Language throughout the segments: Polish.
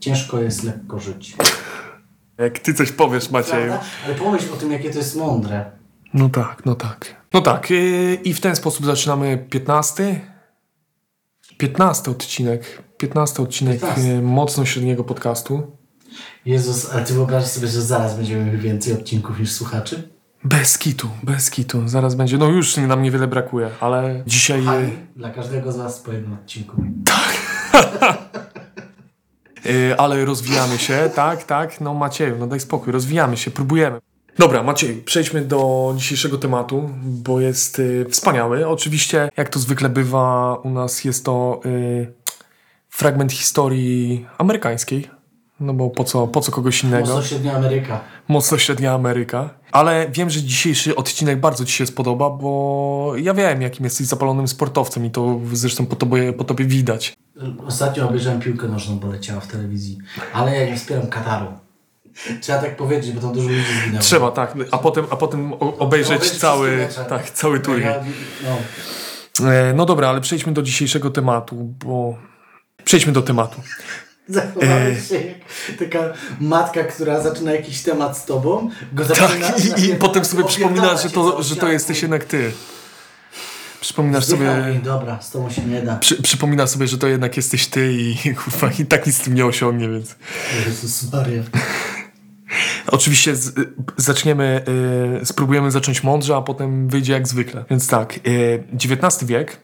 Ciężko jest lekko żyć. Jak ty coś powiesz, Macieju. Prawda? Ale pomyśl o tym, jakie to jest mądre. No tak, no tak. No tak, yy, i w ten sposób zaczynamy 15. 15 odcinek. 15 odcinek 15. yy, mocno średniego podcastu. Jezus, ale ty wyobrażasz sobie, że zaraz będziemy mieli więcej odcinków niż słuchaczy? Bez kitu, bez kitu. Zaraz będzie. No już nam niewiele brakuje, ale dzisiaj. Kochani, Yy, dla każdego z was po jednym odcinku. yy, ale rozwijamy się, tak, tak. No Macieju, no daj spokój, rozwijamy się, próbujemy. Dobra, Maciej, przejdźmy do dzisiejszego tematu, bo jest yy, wspaniały. Oczywiście, jak to zwykle bywa u nas, jest to yy, fragment historii amerykańskiej. No bo po co, po co kogoś innego? Mocno średnia Ameryka. mocno średnia Ameryka. Ale wiem, że dzisiejszy odcinek bardzo Ci się spodoba, bo ja wiem, jakim jesteś zapalonym sportowcem i to zresztą po tobie, po tobie widać. Ostatnio obejrzałem piłkę nożną, bo leciała w telewizji. Ale ja nie wspieram Kataru. Trzeba tak powiedzieć, bo tam dużo ludzi zginęło. Trzeba, tak. A potem, a potem obejrzeć cały, tak, cały turniej. Ja, no, E, No dobra, ale przejdźmy do dzisiejszego tematu, bo... Przejdźmy do tematu. zachowałeś się jak taka matka, która zaczyna jakiś temat z tobą, go zaczyna... Tak, i, i napierdala- potem sobie przypominasz, że to, że to jesteś jednak ty. Przypominasz Zdychaj sobie... i dobra, z tobą się nie da. Przy, przypomina sobie, że to jednak jesteś ty i kurwa, i tak nic z tym nie osiągnie, więc... Jezus Maria. Oczywiście z, zaczniemy, y, spróbujemy zacząć mądrze, a potem wyjdzie jak zwykle. Więc tak, y, XIX wiek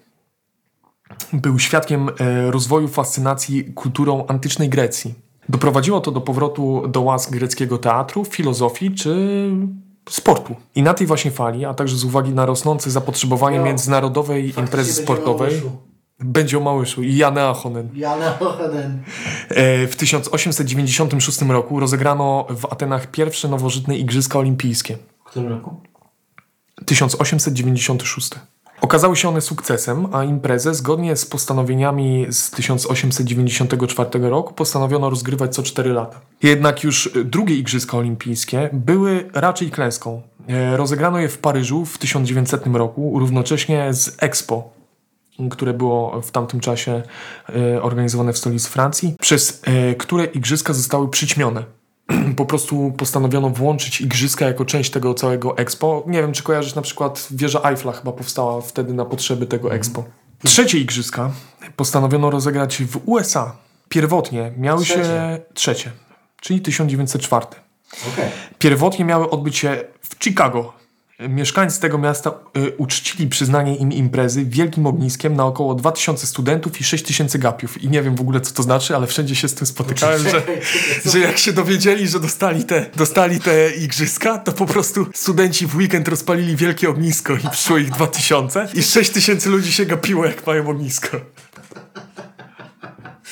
był świadkiem y, rozwoju fascynacji kulturą antycznej Grecji. Doprowadziło to do powrotu do łask greckiego teatru, filozofii czy sportu. I na tej właśnie fali, a także z uwagi na rosnące zapotrzebowanie No, międzynarodowej imprezy sportowej, będzie o Małyszu i Janę Achonen. Jana Ochanen. E, W 1896 roku rozegrano w Atenach pierwsze nowożytne Igrzyska Olimpijskie. W którym roku? 1896. Okazały się one sukcesem, a imprezę zgodnie z postanowieniami z 1894 roku postanowiono rozgrywać co 4 lata. Jednak już drugie Igrzyska Olimpijskie były raczej klęską. E, Rozegrano je w Paryżu w 1900 roku, równocześnie z Expo, które było w tamtym czasie e, organizowane w stolicy Francji, przez e, które igrzyska zostały przyćmione. Po prostu postanowiono włączyć igrzyska jako część tego całego Expo. Nie wiem, czy kojarzysz na przykład wieża Eiffla chyba powstała wtedy na potrzeby tego Expo. Trzecie igrzyska postanowiono rozegrać w USA. Pierwotnie miały się Trzecie. trzecie, czyli 1904. Okej. Pierwotnie miały odbyć się w Chicago. Mieszkańcy tego miasta y, uczcili przyznanie im imprezy wielkim ogniskiem na około 2000 studentów i 6000 gapiów. I nie wiem w ogóle co to znaczy, ale wszędzie się z tym spotykałem, że, że jak się dowiedzieli, że dostali te, dostali te igrzyska, to po prostu studenci w weekend rozpalili wielkie ognisko i przyszło ich 2000 i 6000 ludzi się gapiło jak mają ognisko.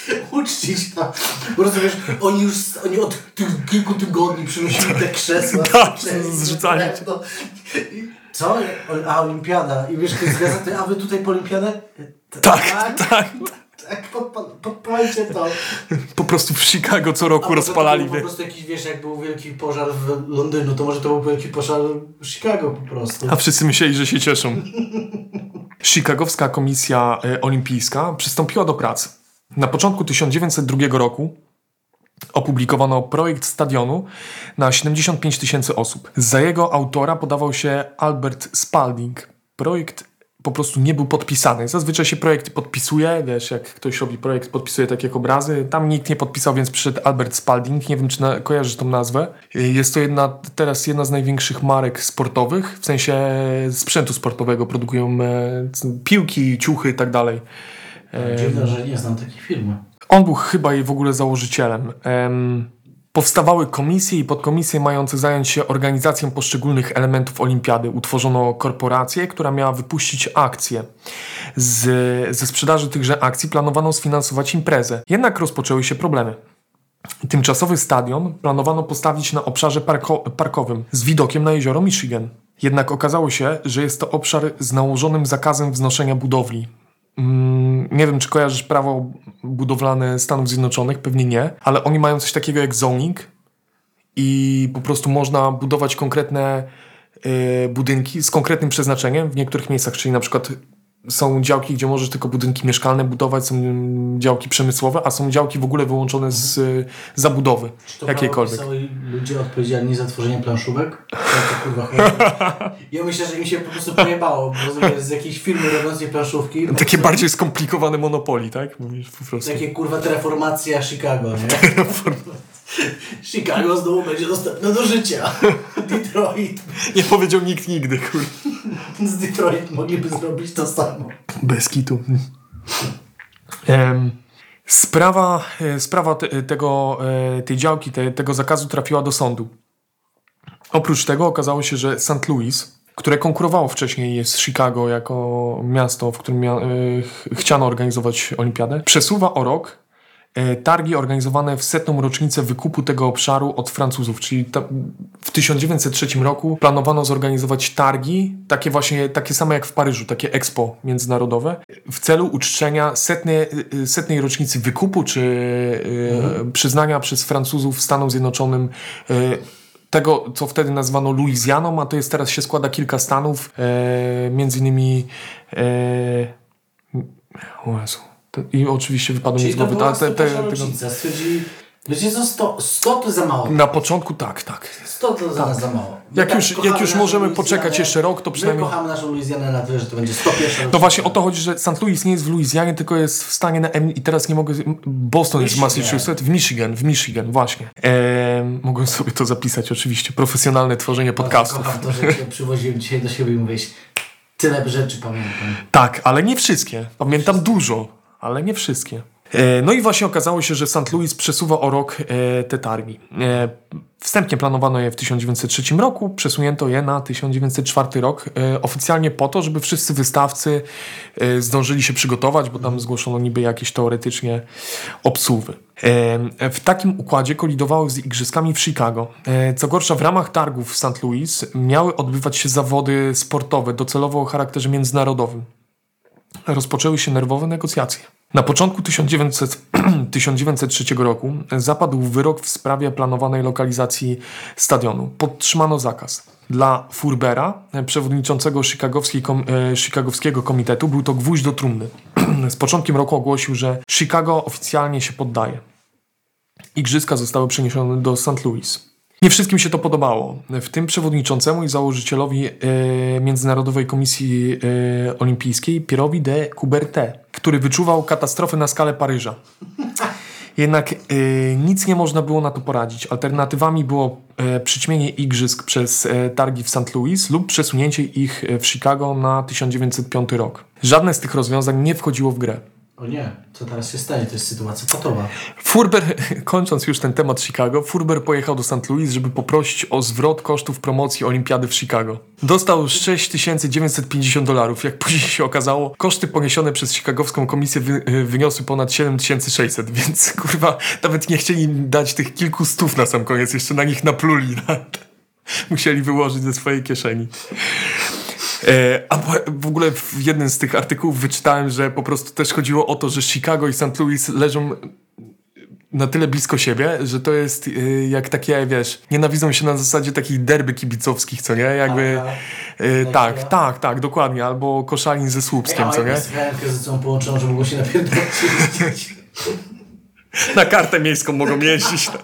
uczcić to. Bo rozumiesz, oni już oni od tych kilku tygodni przynosili te krzesła. Tak, zrzucali. no. Co? A, olimpiada. I wiesz, to jest gazety, a wy tutaj po olimpiadę? Tak, tak. Tak, pod, pod, podpalcie to. Po prostu w Chicago co A roku może rozpalali. To po prostu jakiś, wiesz, jak był wielki pożar w Londynu, to może to był wielki pożar w Chicago po prostu. A wszyscy myśleli, że się cieszą. Chicagowska Komisja e, Olimpijska przystąpiła do pracy. Na początku 1902 roku opublikowano projekt stadionu na 75 tysięcy osób. Za jego autora podawał się Albert Spalding. Projekt po prostu nie był podpisany. Zazwyczaj się projekty podpisuje, wiesz, jak ktoś robi projekt, podpisuje tak jak obrazy. Tam nikt nie podpisał, więc przyszedł Albert Spalding. Nie wiem, czy na, kojarzysz tą nazwę. Jest to jedna, teraz jedna z największych marek sportowych, w sensie sprzętu sportowego. Produkują e, piłki, ciuchy i tak dalej. Dziwne, że nie znam takiej firmy. On był chyba jej w ogóle założycielem. Em, powstawały komisje i podkomisje mające zająć się organizacją poszczególnych elementów olimpiady. Utworzono korporację, która miała wypuścić akcje. Z, ze sprzedaży tychże akcji planowano sfinansować imprezę. Jednak rozpoczęły się problemy. Tymczasowy stadion planowano postawić na obszarze parko parkowym z widokiem na jezioro Michigan. Jednak okazało się, że jest to obszar z nałożonym zakazem wznoszenia budowli. Mm, nie wiem, czy kojarzysz prawo budowlane Stanów Zjednoczonych, pewnie nie, ale oni mają coś takiego jak zoning i po prostu można budować konkretne y, budynki z konkretnym przeznaczeniem w niektórych miejscach, czyli na przykład są działki, gdzie możesz tylko budynki mieszkalne budować, są działki przemysłowe, a są działki w ogóle wyłączone z y, zabudowy Czy to jakiejkolwiek. pisały ludzie odpowiedzialni za tworzenie planszówek? Kurwa? Ja myślę, że mi się po prostu pojebało, bo z jakiejś firmy robiącej planszówki. Takie prostu bardziej skomplikowane monopoli, tak? Mówisz po prostu. Takie kurwa reformacja Chicago, nie? Chicago znowu będzie dostępne do życia. Detroit. Nie powiedział nikt nigdy, kurde. Z Detroit mogliby zrobić to samo. Bez kitu. Em, sprawa e, sprawa te, tego, e, tej działki, te, tego zakazu trafiła do sądu. Oprócz tego okazało się, że St. Louis, które konkurowało wcześniej z Chicago jako miasto, w którym mia- e, ch- chciano organizować olimpiadę, przesuwa o rok targi organizowane w setną rocznicę wykupu tego obszaru od Francuzów, czyli ta, w 1903 roku planowano zorganizować targi, takie właśnie, takie same jak w Paryżu, takie expo międzynarodowe, w celu uczczenia setnej, y, setnej rocznicy wykupu, czy y, przyznania przez Francuzów Stanom Zjednoczonym tego, co wtedy nazwano Luizjaną, a to jest teraz się składa kilka stanów, e, między innymi e, o Jezu. I oczywiście wypadło mi z głowy. ta- te- te- 100 tego- rocznica. Stwierdzili, wiecie co, 100, 100 to za mało. Na początku tak, tak. 100 to za nas za mało. My Jak już- kochamy jak już możemy Luizjanę, poczekać jeszcze rok, to przynajmniej- My kochamy naszą Luizjanę na tyle, że to będzie 101 To właśnie o to chodzi, że St. Louis nie jest w Luizjanie, tylko jest w stanie na M i teraz nie mogę. Boston jest w Michigan. Massachusetts, w Michigan, w Michigan, właśnie. Ehm, mogłem sobie to zapisać, oczywiście. Profesjonalne tworzenie podcastów. Kocham to, że cię przywoziłem dzisiaj do siebie i mówisz, tyle rzeczy pamiętam. Tak, ale nie wszystkie. Pamiętam dużo, ale nie wszystkie. E, No i właśnie okazało się, że St. Louis przesuwa o rok e, te targi. E, Wstępnie planowano je w 1903 roku, przesunięto je na 1904 rok, oficjalnie po to, żeby wszyscy wystawcy zdążyli się przygotować, bo tam zgłoszono niby jakieś teoretycznie obsuwy. W takim układzie kolidowały z igrzyskami w Chicago. Co gorsza, w ramach targów w St. Louis miały odbywać się zawody sportowe, docelowo o charakterze międzynarodowym rozpoczęły się nerwowe negocjacje. Na początku 1900, 1903 roku zapadł wyrok w sprawie planowanej lokalizacji stadionu. Podtrzymano zakaz. Dla Furbera, przewodniczącego kom, e, chicagowskiego komitetu, był to gwóźdź do trumny. Z początkiem roku ogłosił, że Chicago oficjalnie się poddaje. Igrzyska zostały przeniesione do St. Louis. Nie wszystkim się to podobało, w tym przewodniczącemu i założycielowi e, Międzynarodowej Komisji e, Olimpijskiej Pierowi de Coubertin, który wyczuwał katastrofę na skalę Paryża. Jednak e, nic nie można było na to poradzić. Alternatywami było e, przyćmienie igrzysk przez targi w St. Louis lub przesunięcie ich w Chicago na 1905 rok. Żadne z tych rozwiązań nie wchodziło w grę. O nie, co teraz się stanie? To jest sytuacja patowa. Furber, kończąc już ten temat Chicago, Furber pojechał do St. Louis, żeby poprosić o zwrot kosztów promocji Olimpiady w Chicago. Dostał 6950 dolarów. Jak później się okazało, koszty poniesione przez chicagowską komisję wy, wyniosły ponad 7600, więc kurwa, nawet nie chcieli im dać tych kilku stów na sam koniec, jeszcze na nich napluli. Musieli wyłożyć ze swojej kieszeni. E, a w ogóle w jednym z tych artykułów wyczytałem, że po prostu też chodziło o to, że Chicago i St. Louis leżą na tyle blisko siebie, że to jest y, jak takie, wiesz, nienawidzą się na zasadzie takich derby kibicowskich, co nie? Jakby, y, tak, tak, tak, dokładnie, albo koszalin ze Słupskiem, co nie? Słuchajkę ze sobą połączoną, że mogło się napierdolić. Na kartę miejską mogą jeździć. Na,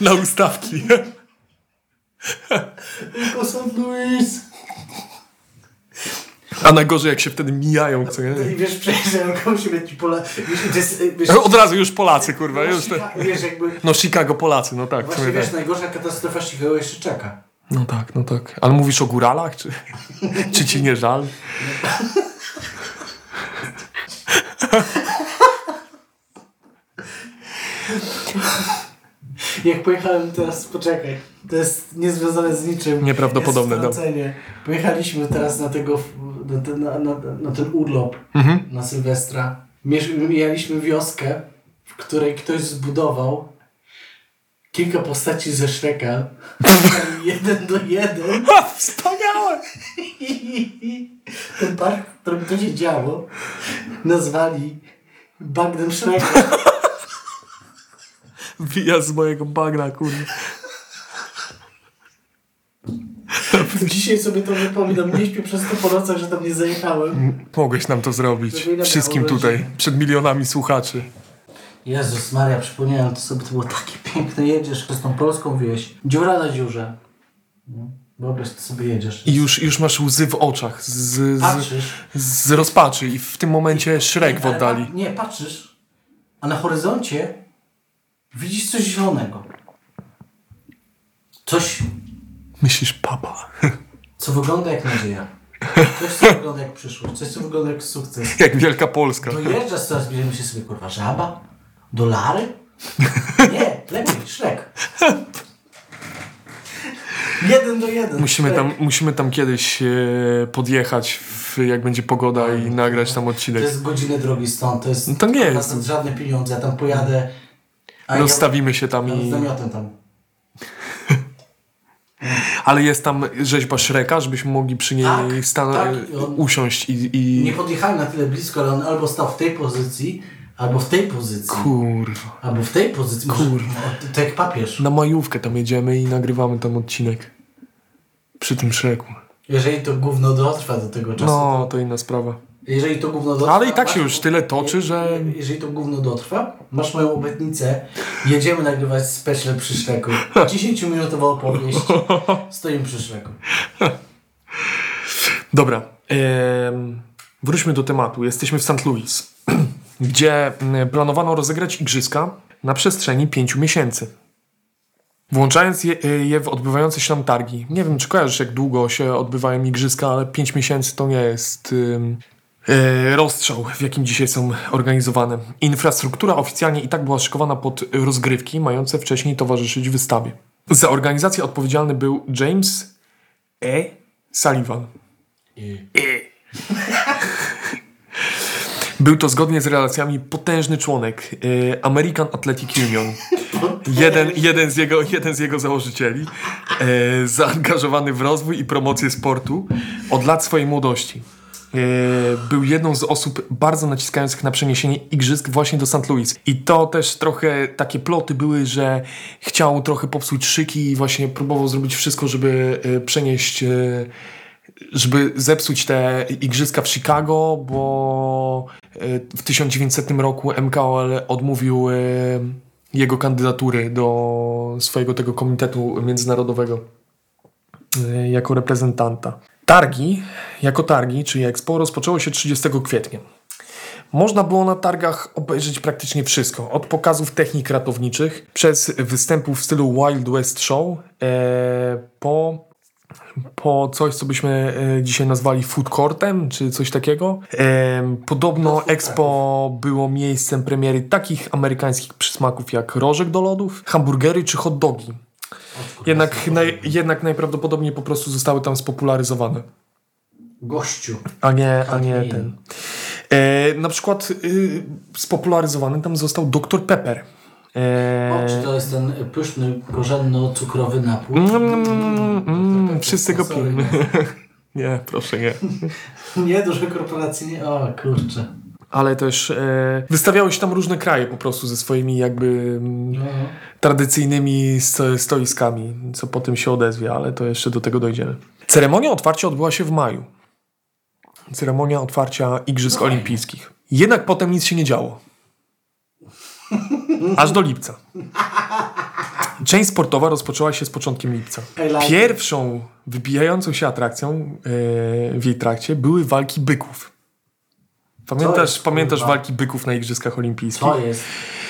na ustawki. Tylko St. Louis. A najgorzej jak się wtedy mijają, co nie? I wiesz, pola... Wiesz, to jest, wiesz, Od razu już Polacy, kurwa, już te... Chica- Wiesz, jakby... No Chicago Polacy, no tak. Właśnie wiesz, tak. najgorsza katastrofa Chicago jeszcze czeka. No tak, no tak. Ale mówisz o góralach, czy, czy ci nie żal? Jak pojechałem teraz, poczekaj, to jest niezwiązane z niczym. Nieprawdopodobne, Jest. Pojechaliśmy teraz na tego, na ten, na, na, ten urlop Mhm. na Sylwestra. Mijaliśmy wioskę, w której ktoś zbudował kilka postaci ze Shreka. jeden do jeden. Ha, wspaniałe! Ten park, w którym to się działo, nazwali Bagnem Shreka. Wyjazd z mojego bagna, kurwa. Dzisiaj sobie to wypominam. Nie śpię przez to po nocach, że tam nie zajechałem. Mogłeś nam to zrobić. Wszystkim tutaj, przed milionami słuchaczy. Jezus Maria, przypomniałem to sobie, to było takie piękne. Jedziesz przez tą polską wieś. Dziura na dziurze. No, Wyobraź, ty sobie jedziesz. I już, już masz łzy w oczach z, z, Patrzysz. z rozpaczy i w tym momencie Shrek w ale oddali. Nie, patrzysz, a na horyzoncie widzisz coś zielonego. Coś, Myślisz, papa. co wygląda jak nadzieja. Coś, co wygląda jak przyszłość. Coś, co wygląda jak sukces. Jak Wielka Polska. Dojeżdżasz coraz bliżej, myślisz sobie, kurwa, żaba? Dolary? Nie, lepiej, Szrek. Jeden do jeden. Musimy tam, musimy tam kiedyś e, podjechać, w, jak będzie pogoda i nagrać tam To odcinek. jest godzinę drogi stąd, to jest No to nie jest. to żadne pieniądze, ja tam pojadę. Rozstawimy się tam ja, ja z i... namiotem tam. Ale jest tam rzeźba Shreka, żebyśmy mogli przy niej Tak, stan- tak, i usiąść i... i... Nie podjechałem na tyle blisko, ale on albo stał w tej pozycji, albo w tej pozycji. Kurwa. Albo w tej pozycji. Kurwa. No, to jak papież. Na majówkę tam jedziemy i nagrywamy tam odcinek. Przy tym Shreku. Jeżeli to gówno dotrwa do tego czasu. No, to inna sprawa. Jeżeli to gówno dotrwa. Ale i tak się już tyle toczy, że- Jeżeli to gówno dotrwa, masz moją obietnicę, jedziemy nagrywać special przy Szreku. 10-minutowa opowieść, stoimy przy Szreku. Dobra. wróćmy do tematu. Jesteśmy w St. Louis, gdzie mm, planowano rozegrać igrzyska na przestrzeni pięciu miesięcy. Włączając je, e, je w odbywające się tam targi. Nie wiem, czy kojarzysz, jak długo się odbywają igrzyska, ale pięć miesięcy to nie jest rozstrzał, w jakim dzisiaj są organizowane. Infrastruktura oficjalnie i tak była szykowana pod rozgrywki, mające wcześniej towarzyszyć wystawie. Za organizację odpowiedzialny był James E. Sullivan. Był to zgodnie z relacjami potężny członek e, American Athletic Union. Jeden, jeden, z jego, jeden z jego założycieli, e, zaangażowany w rozwój i promocję sportu od lat swojej młodości. E, był jedną z osób bardzo naciskających na przeniesienie igrzysk właśnie do St. Louis. I to też trochę takie ploty były, że chciał trochę popsuć szyki i właśnie próbował zrobić wszystko, żeby e, przenieść e, żeby zepsuć te igrzyska w Chicago, bo w 1900 roku MKOL odmówił jego kandydatury do swojego tego komitetu międzynarodowego jako reprezentanta. Targi, jako targi, czyli Expo, rozpoczęło się 30 kwietnia. Można było na targach obejrzeć praktycznie wszystko. Od pokazów technik ratowniczych, przez występów w stylu Wild West Show, e, po po coś, co byśmy e, dzisiaj nazwali food courtem, czy coś takiego. Em, podobno Expo było miejscem premiery takich amerykańskich przysmaków jak rożek do lodów, hamburgery czy hot dogi. Jednak, naj, jednak najprawdopodobniej po prostu zostały tam spopularyzowane, Gościu. a nie, a nie Okej. ten. E, na przykład y, spopularyzowany tam został Dr. Pepper. E, O, czy to jest ten pyszny, korzenno-cukrowy napój? Mm, mm, mm, wszyscy go Sorry, pijemy. Nie, proszę nie. Nie, duże korporacje nie. O, kurczę. Ale też e, wystawiały się tam różne kraje po prostu ze swoimi jakby mm, No. tradycyjnymi sto, stoiskami, co potem się odezwie, ale to jeszcze do tego dojdziemy. Ceremonia otwarcia odbyła się w maju. Ceremonia otwarcia Igrzysk No. Olimpijskich. Jednak potem nic się nie działo. Aż do lipca. Część sportowa rozpoczęła się z początkiem lipca. Pierwszą wybijającą się atrakcją e, w jej trakcie były walki byków. Pamiętasz, pamiętasz kurwa? walki byków na Igrzyskach Olimpijskich? To jest.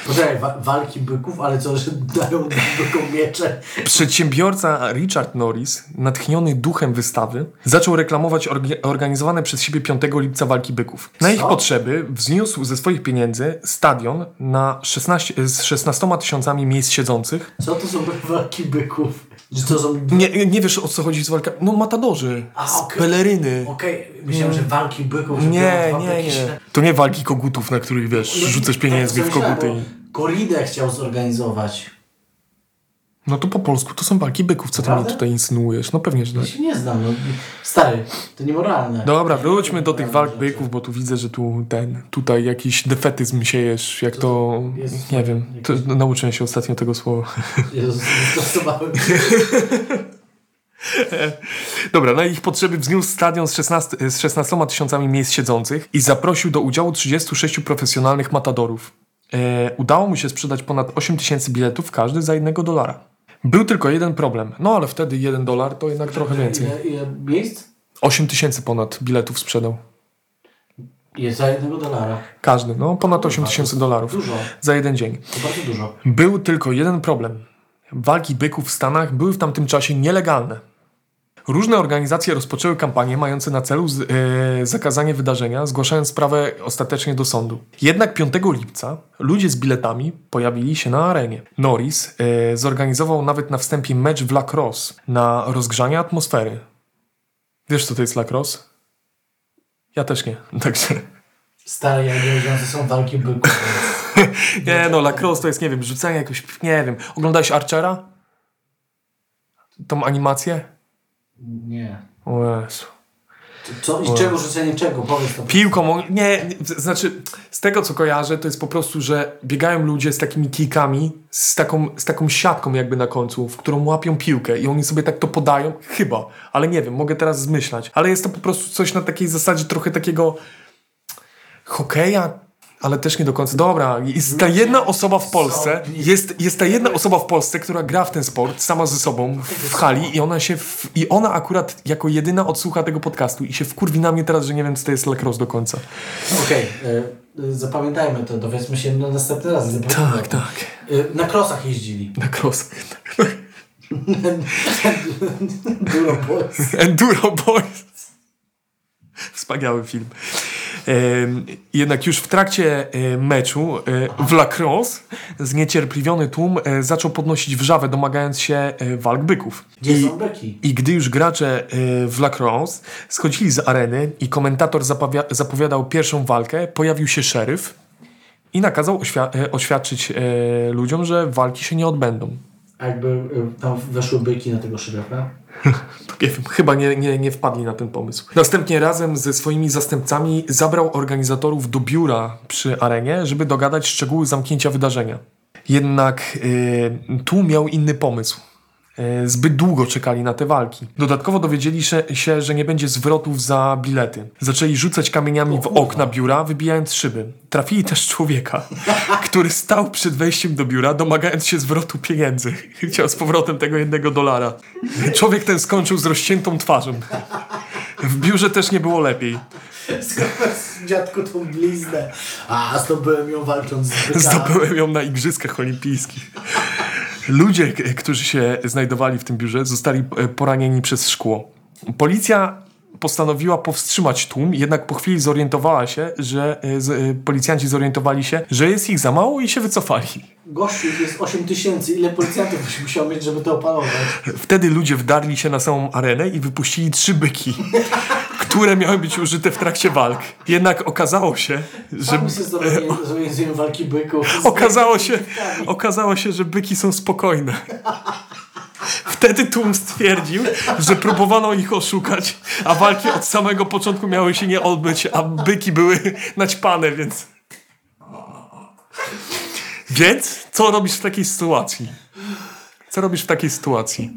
Poczekaj, wa- walki byków, ale co, że dają bykom miecze? Przedsiębiorca Richard Norris, natchniony duchem wystawy, zaczął reklamować organizowane przez siebie 5 lipca walki byków. Na ich Co? potrzeby wzniósł ze swoich pieniędzy stadion na 16, z 16 tysiącami miejsc siedzących. Co to są walki byków? Są... Nie, nie wiesz o co chodzi z walką? No matadorzy, A, z okej. peleryny. Okej, myślałem, że walki byków, że Nie, nie, nie. To nie walki kogutów, na których wiesz, No, rzucasz pieniędzmi tak w sobie koguty. Koridę chciał zorganizować. No to po polsku to są walki byków, co ty mi tutaj insynuujesz? No pewnie, że Ja tak. się nie znam, no. Stary, to niemoralne. Dobra, wróćmy do tych walk byków, bo tu widzę, że tu ten, tutaj jakiś defetyzm siejesz, jak to, jest nie wiem, to, nauczyłem się ostatnio tego słowa. Jezus, zastosowałem. Dobra, na ich potrzeby wzniósł stadion z 16, z 16 tysiącami miejsc siedzących i zaprosił do udziału 36 profesjonalnych matadorów. E, udało mu się sprzedać ponad 8 tysięcy biletów, każdy za jednego dolara. Był tylko jeden problem, no ale wtedy jeden dolar to jednak trochę więcej. Ile, ile miejsc? 8 tysięcy ponad biletów sprzedał. Jest za jednego dolara. Każdy, no ponad 8 Kurwa, tysięcy dolarów Dużo, za jeden dzień. to bardzo dużo. Był tylko jeden problem. Walki byków w Stanach były w tamtym czasie nielegalne. Różne organizacje rozpoczęły kampanie mające na celu z, e, zakazanie wydarzenia, zgłaszając sprawę ostatecznie do sądu. Jednak 5 lipca ludzie z biletami pojawili się na arenie. Norris e, zorganizował nawet na wstępie mecz w lacrosse na rozgrzanie atmosfery. Wiesz co to jest lacrosse? Ja też nie, także... Stare, ja nie wiedziałem, że są walki byków. Nie no, lacrosse to jest, nie wiem, rzucanie jakoś, nie wiem. Oglądałeś Archera? Tą animację? Nie. Jezu. Co, I czego rzucenie czego? Powiedz to. Piłką, nie, znaczy z tego co kojarzę, to jest po prostu, że biegają ludzie z takimi kijkami, z taką, z taką siatką jakby na końcu, w którą łapią piłkę i oni sobie tak to podają, chyba, ale nie wiem, mogę teraz zmyślać, ale jest to po prostu coś na takiej zasadzie trochę takiego hokeja, ale też nie do końca. Dobra, jest ta jedna osoba w Polsce, jest, jest ta jedna osoba w Polsce, która gra w ten sport sama ze sobą w hali i ona się, w, i ona akurat jako jedyna odsłucha tego podcastu i się wkurwi na mnie teraz, że nie wiem, co to jest lacrosse do końca. Okej, y, y, zapamiętajmy to, dowiedzmy się na następny raz. Zapamiętajmy. tak. Y, na krosach jeździli. Lacrosse. Duro Boys. Enduro Boys. Wspaniały film. Jednak już w trakcie e, meczu e, w lacrosse zniecierpliwiony tłum e, zaczął podnosić wrzawę, domagając się walk byków. Gdzie I? I gdy już gracze w lacrosse schodzili z areny i komentator zapowiadał pierwszą walkę, pojawił się szeryf i nakazał oświa- oświadczyć ludziom, że walki się nie odbędą. Jakby y, tam weszły byki na tego wiem, chyba nie, nie, nie wpadli na ten pomysł. Następnie razem ze swoimi zastępcami zabrał organizatorów do biura przy arenie, żeby dogadać szczegóły zamknięcia wydarzenia. Jednak yy, tu miał inny pomysł. Yy, zbyt długo czekali na te walki. Dodatkowo dowiedzieli się, że nie będzie zwrotów za bilety. Zaczęli rzucać kamieniami w okna biura, wybijając szyby. Trafili też człowieka, który stał przed wejściem do biura, domagając się zwrotu pieniędzy. Chciał z powrotem tego jednego dolara. Człowiek ten skończył z rozciętą twarzą. W biurze też nie było lepiej. Dziadku tą bliznę? A, zdobyłem ją walcząc z bykami. Zdobyłem ją na Igrzyskach Olimpijskich. Ludzie, którzy się znajdowali w tym biurze, zostali e, poranieni przez szkło. Policja postanowiła powstrzymać tłum, jednak po chwili zorientowała się, że e, z, e, policjanci zorientowali się, że jest ich za mało i się wycofali. Gościu, jest 8 tysięcy. Ile policjantów byś musiał mieć, żeby to opanować? Wtedy ludzie wdarli się na samą arenę i wypuścili trzy byki, które miały być użyte w trakcie walk. Jednak okazało się, że Że walki byków. Okazało się, okazało się, że byki są spokojne. Wtedy tłum stwierdził, że próbowano ich oszukać, a walki od samego początku miały się nie odbyć, a byki były naćpane, więc... Więc co robisz w takiej sytuacji? Co robisz w takiej sytuacji?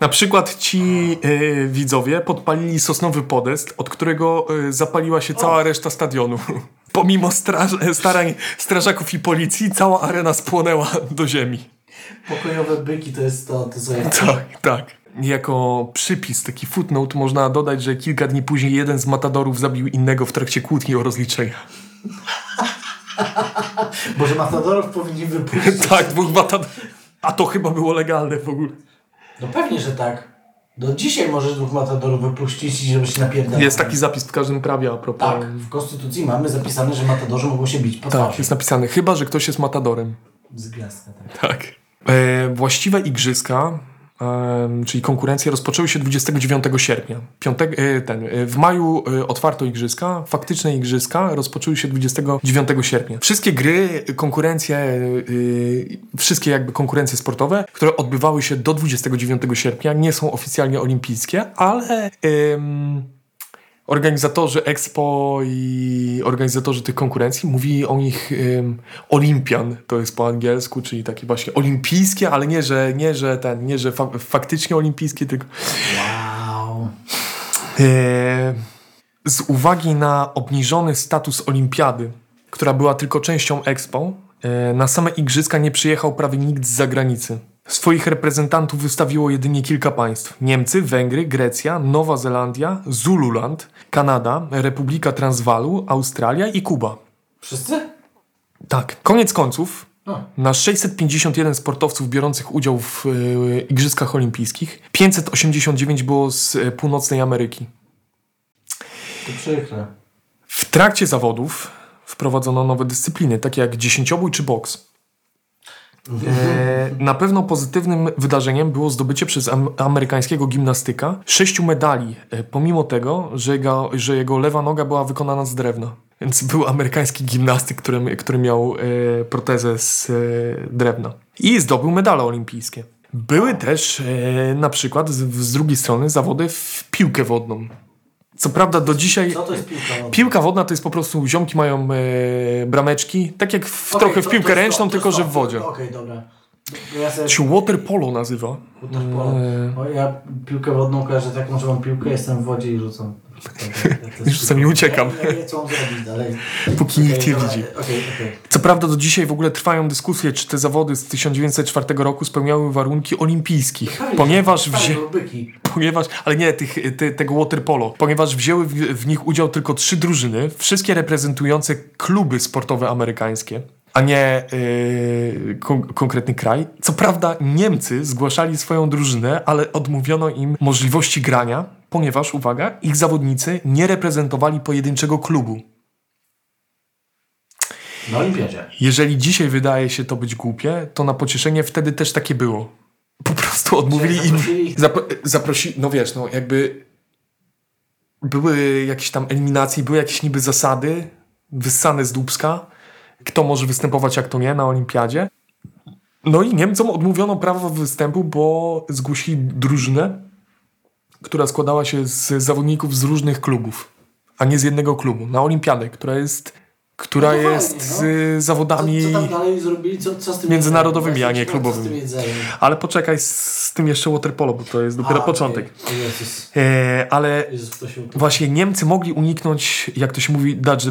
Na przykład ci e, widzowie podpalili sosnowy podest, od którego e, zapaliła się cała reszta stadionu. Pomimo straż, starań strażaków i policji, cała arena spłonęła do ziemi. Pokojowe byki to jest to, to co ja... Tak, tak. Jako przypis, taki footnote, można dodać, że kilka dni później jeden z matadorów zabił innego w trakcie kłótni o rozliczenia. Boże, matadorów powinni wypuścić. tak, dwóch matadorów. A to chyba było legalne w ogóle. No pewnie, że tak. Do dzisiaj możesz dwóch matadorów wypuścić i żeby się napierdalać. Jest taki zapis w każdym prawie a propos. Tak, w Konstytucji mamy zapisane, że matadorzy mogą się bić po Tak, twarzy. jest napisane, chyba że ktoś jest matadorem. Z gwiazdka, tak. Tak. E, właściwe igrzyska, czyli konkurencje, rozpoczęły się 29 sierpnia. Piątek, e, ten, e, w maju e, otwarto igrzyska, faktyczne igrzyska rozpoczęły się 29 sierpnia. Wszystkie gry, konkurencje, wszystkie jakby konkurencje sportowe, które odbywały się do 29 sierpnia, nie są oficjalnie olimpijskie, ale organizatorzy Expo i organizatorzy tych konkurencji mówili o nich um, Olimpian, to jest po angielsku, czyli takie właśnie olimpijskie, ale nie, że, nie, że, ten, nie, że fa faktycznie olimpijskie, tylko... Wow. E, z uwagi na obniżony status olimpiady, która była tylko częścią Expo, e, na same igrzyska nie przyjechał prawie nikt z zagranicy. Swoich reprezentantów wystawiło jedynie kilka państw: Niemcy, Węgry, Grecja, Nowa Zelandia, Zululand, Kanada, Republika Transwalu, Australia i Kuba. Wszyscy? Tak. Koniec końców, na 651 sportowców biorących udział w e, Igrzyskach Olimpijskich, 589 było z e, północnej Ameryki. To przykre. W trakcie zawodów wprowadzono nowe dyscypliny, takie jak dziesięciobój czy boks. E, na pewno pozytywnym wydarzeniem było zdobycie przez am amerykańskiego gimnastyka sześciu medali, e, pomimo tego, że jego, że jego lewa noga była wykonana z drewna. Więc był amerykański gimnastyk, który, który miał e, protezę z e, drewna. I zdobył medale olimpijskie. Były też e, na przykład z, z drugiej strony zawody w piłkę wodną. Co prawda do dzisiaj... Co to jest piłka? wodna? Piłka wodna to jest po prostu, ziomki mają e, brameczki, tak jak w, Okej, trochę w piłkę to ręczną, to, tylko że w wodzie. Okej, dobra. Bo Ja sobie... Się water polo nazywa. Water polo. Eee. Bo ja piłkę wodną kojarzę taką, że mam piłkę, jestem w wodzie i rzucam. Rzucam i uciekam. Ja, ja wiem, co mam zrobić dalej. Póki Okej, nikt nie widzi. Okej, okej. Co prawda do dzisiaj w ogóle trwają dyskusje, czy te zawody z 1904 roku spełniały warunki olimpijskich, ponieważ, wzię... bo byki. ponieważ ale nie, tych, te, tego water polo, ponieważ wzięły w, w nich udział tylko trzy drużyny, wszystkie reprezentujące kluby sportowe amerykańskie, a nie yy, kon konkretny kraj. Co prawda Niemcy zgłaszali swoją drużynę, ale odmówiono im możliwości grania, ponieważ, uwaga, ich zawodnicy nie reprezentowali pojedynczego klubu. Na olimpiadzie. Jeżeli dzisiaj wydaje się to być głupie, to na pocieszenie wtedy też takie było. Po prostu odmówili Czyli im. zaprosili ich- Zapro, zaprosi, no wiesz, no jakby były jakieś tam eliminacje, były jakieś niby zasady wyssane z dubska, kto może występować, jak to nie na olimpiadzie. No i Niemcom odmówiono prawa występu, bo zgłosili drużynę, która składała się z zawodników z różnych klubów, a nie z jednego klubu, na olimpiadę, która jest która No fajnie, jest no. z zawodami Co, co? Co, międzynarodowymi, jedzeniem? a nie klubowymi. Ale poczekaj z, z tym jeszcze waterpolo, bo to jest dopiero A, początek. Jezus. E, ale Jezus, właśnie Niemcy mogli uniknąć, jak to się mówi, dodge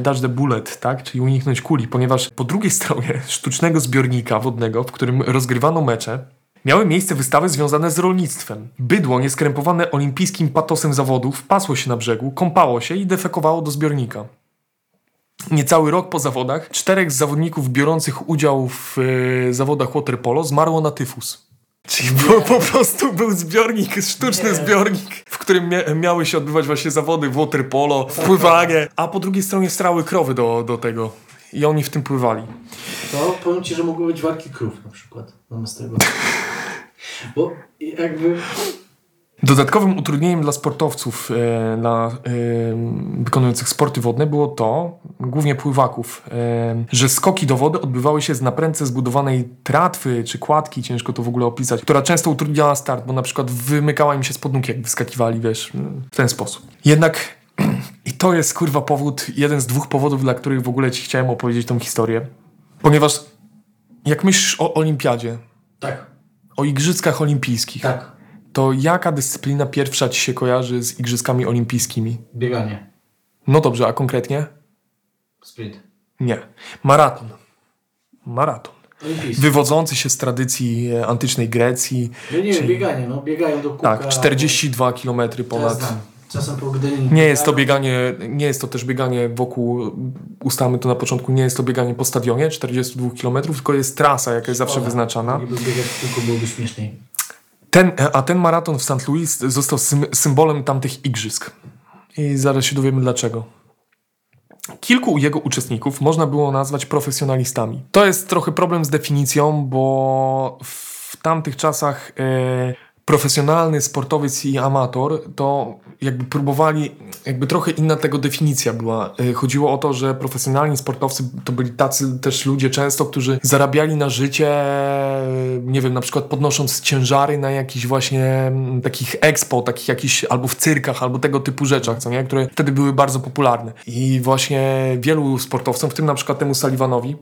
dodge the bullet, tak? Czyli uniknąć kuli, ponieważ po drugiej stronie sztucznego zbiornika wodnego, w którym rozgrywano mecze, miały miejsce wystawy związane z rolnictwem. Bydło nieskrępowane olimpijskim patosem zawodów pasło się na brzegu, kąpało się i defekowało do zbiornika. Niecały rok po zawodach czterech z zawodników biorących udział w e, zawodach waterpolo zmarło na tyfus. Czyli po, po prostu był zbiornik, sztuczny Nie. zbiornik, w którym mia miały się odbywać właśnie zawody waterpolo, wpływanie, a po drugiej stronie strały krowy do, do tego. I oni w tym pływali. To powiem Ci, że mogły być walki krów na przykład zamiast tego. Bo jakby... Dodatkowym utrudnieniem dla sportowców e, na, e, wykonujących sporty wodne było to, głównie pływaków, e, że skoki do wody odbywały się z naprędce zbudowanej tratwy czy kładki, ciężko to w ogóle opisać, która często utrudniała start, bo na przykład wymykała im się spod nóg, jak wyskakiwali, wiesz, w ten sposób. Jednak i to jest kurwa powód, jeden z dwóch powodów, dla których w ogóle ci chciałem opowiedzieć tą historię. Ponieważ jak myślisz o olimpiadzie, Tak, o igrzyskach olimpijskich, tak. To jaka dyscyplina pierwsza ci się kojarzy z Igrzyskami Olimpijskimi? Bieganie. No dobrze, a konkretnie? Sprint. Nie. Maraton. Maraton. Olimpijski. Wywodzący się z tradycji e, antycznej Grecji. No nie, czyli- bieganie, no biegają do kółka. Tak, 42 km To ja ponad. Czasem po Gdyni. Nie jest to bieganie, nie jest to też bieganie wokół, ustalmy to na początku, nie jest to bieganie po stadionie 42 km, tylko jest trasa, jaka jest zawsze Szkoda. wyznaczana. Gdyby biegać kółko byłoby śmieszniej. Ten, a ten maraton w St. Louis został sym, symbolem tamtych igrzysk. I zaraz się dowiemy dlaczego. Kilku jego uczestników można było nazwać profesjonalistami. To jest trochę problem z definicją, bo w tamtych czasach e, profesjonalny sportowiec i amator, to jakby próbowali, jakby trochę inna tego definicja była. Y, Chodziło o to, że profesjonalni sportowcy to byli tacy też ludzie często, którzy zarabiali na życie, y, nie wiem, na przykład podnosząc ciężary na jakichś właśnie takich expo, takich jakichś albo w cyrkach, albo tego typu rzeczach, co nie? Które wtedy były bardzo popularne. I właśnie wielu sportowcom, w tym na przykład temu Sullivanowi,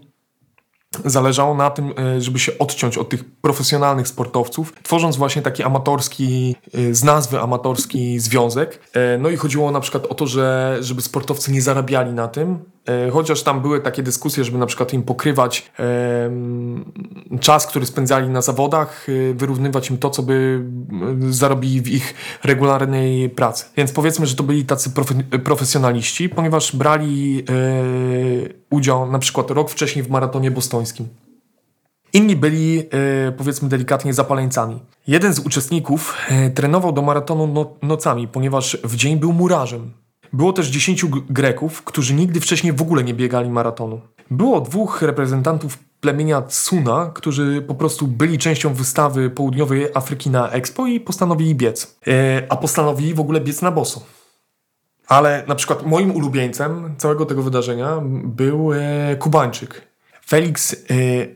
zależało na tym, e, żeby się odciąć od tych profesjonalnych sportowców, tworząc właśnie taki amatorski, e, z nazwy amatorski związek. E, No i chodziło na przykład o to, że żeby sportowcy nie zarabiali na tym, chociaż tam były takie dyskusje, żeby na przykład im pokrywać em, czas, który spędzali na zawodach, e, wyrównywać im to, co by m, zarobili w ich regularnej pracy. Więc powiedzmy, że to byli tacy profe- profesjonaliści, ponieważ brali e, udział na przykład rok wcześniej w maratonie bostońskim. Inni byli, e, powiedzmy delikatnie, zapaleńcami. Jeden z uczestników e, trenował do maratonu no, nocami, ponieważ w dzień był murarzem. Było też 10 G- Greków, którzy nigdy wcześniej w ogóle nie biegali maratonu. Było dwóch reprezentantów plemienia Tsuna, którzy po prostu byli częścią wystawy południowej Afryki na Expo i postanowili biec. E, a postanowili w ogóle biec na boso. Ale na przykład moim ulubieńcem całego tego wydarzenia był e, Kubańczyk. Felix, e,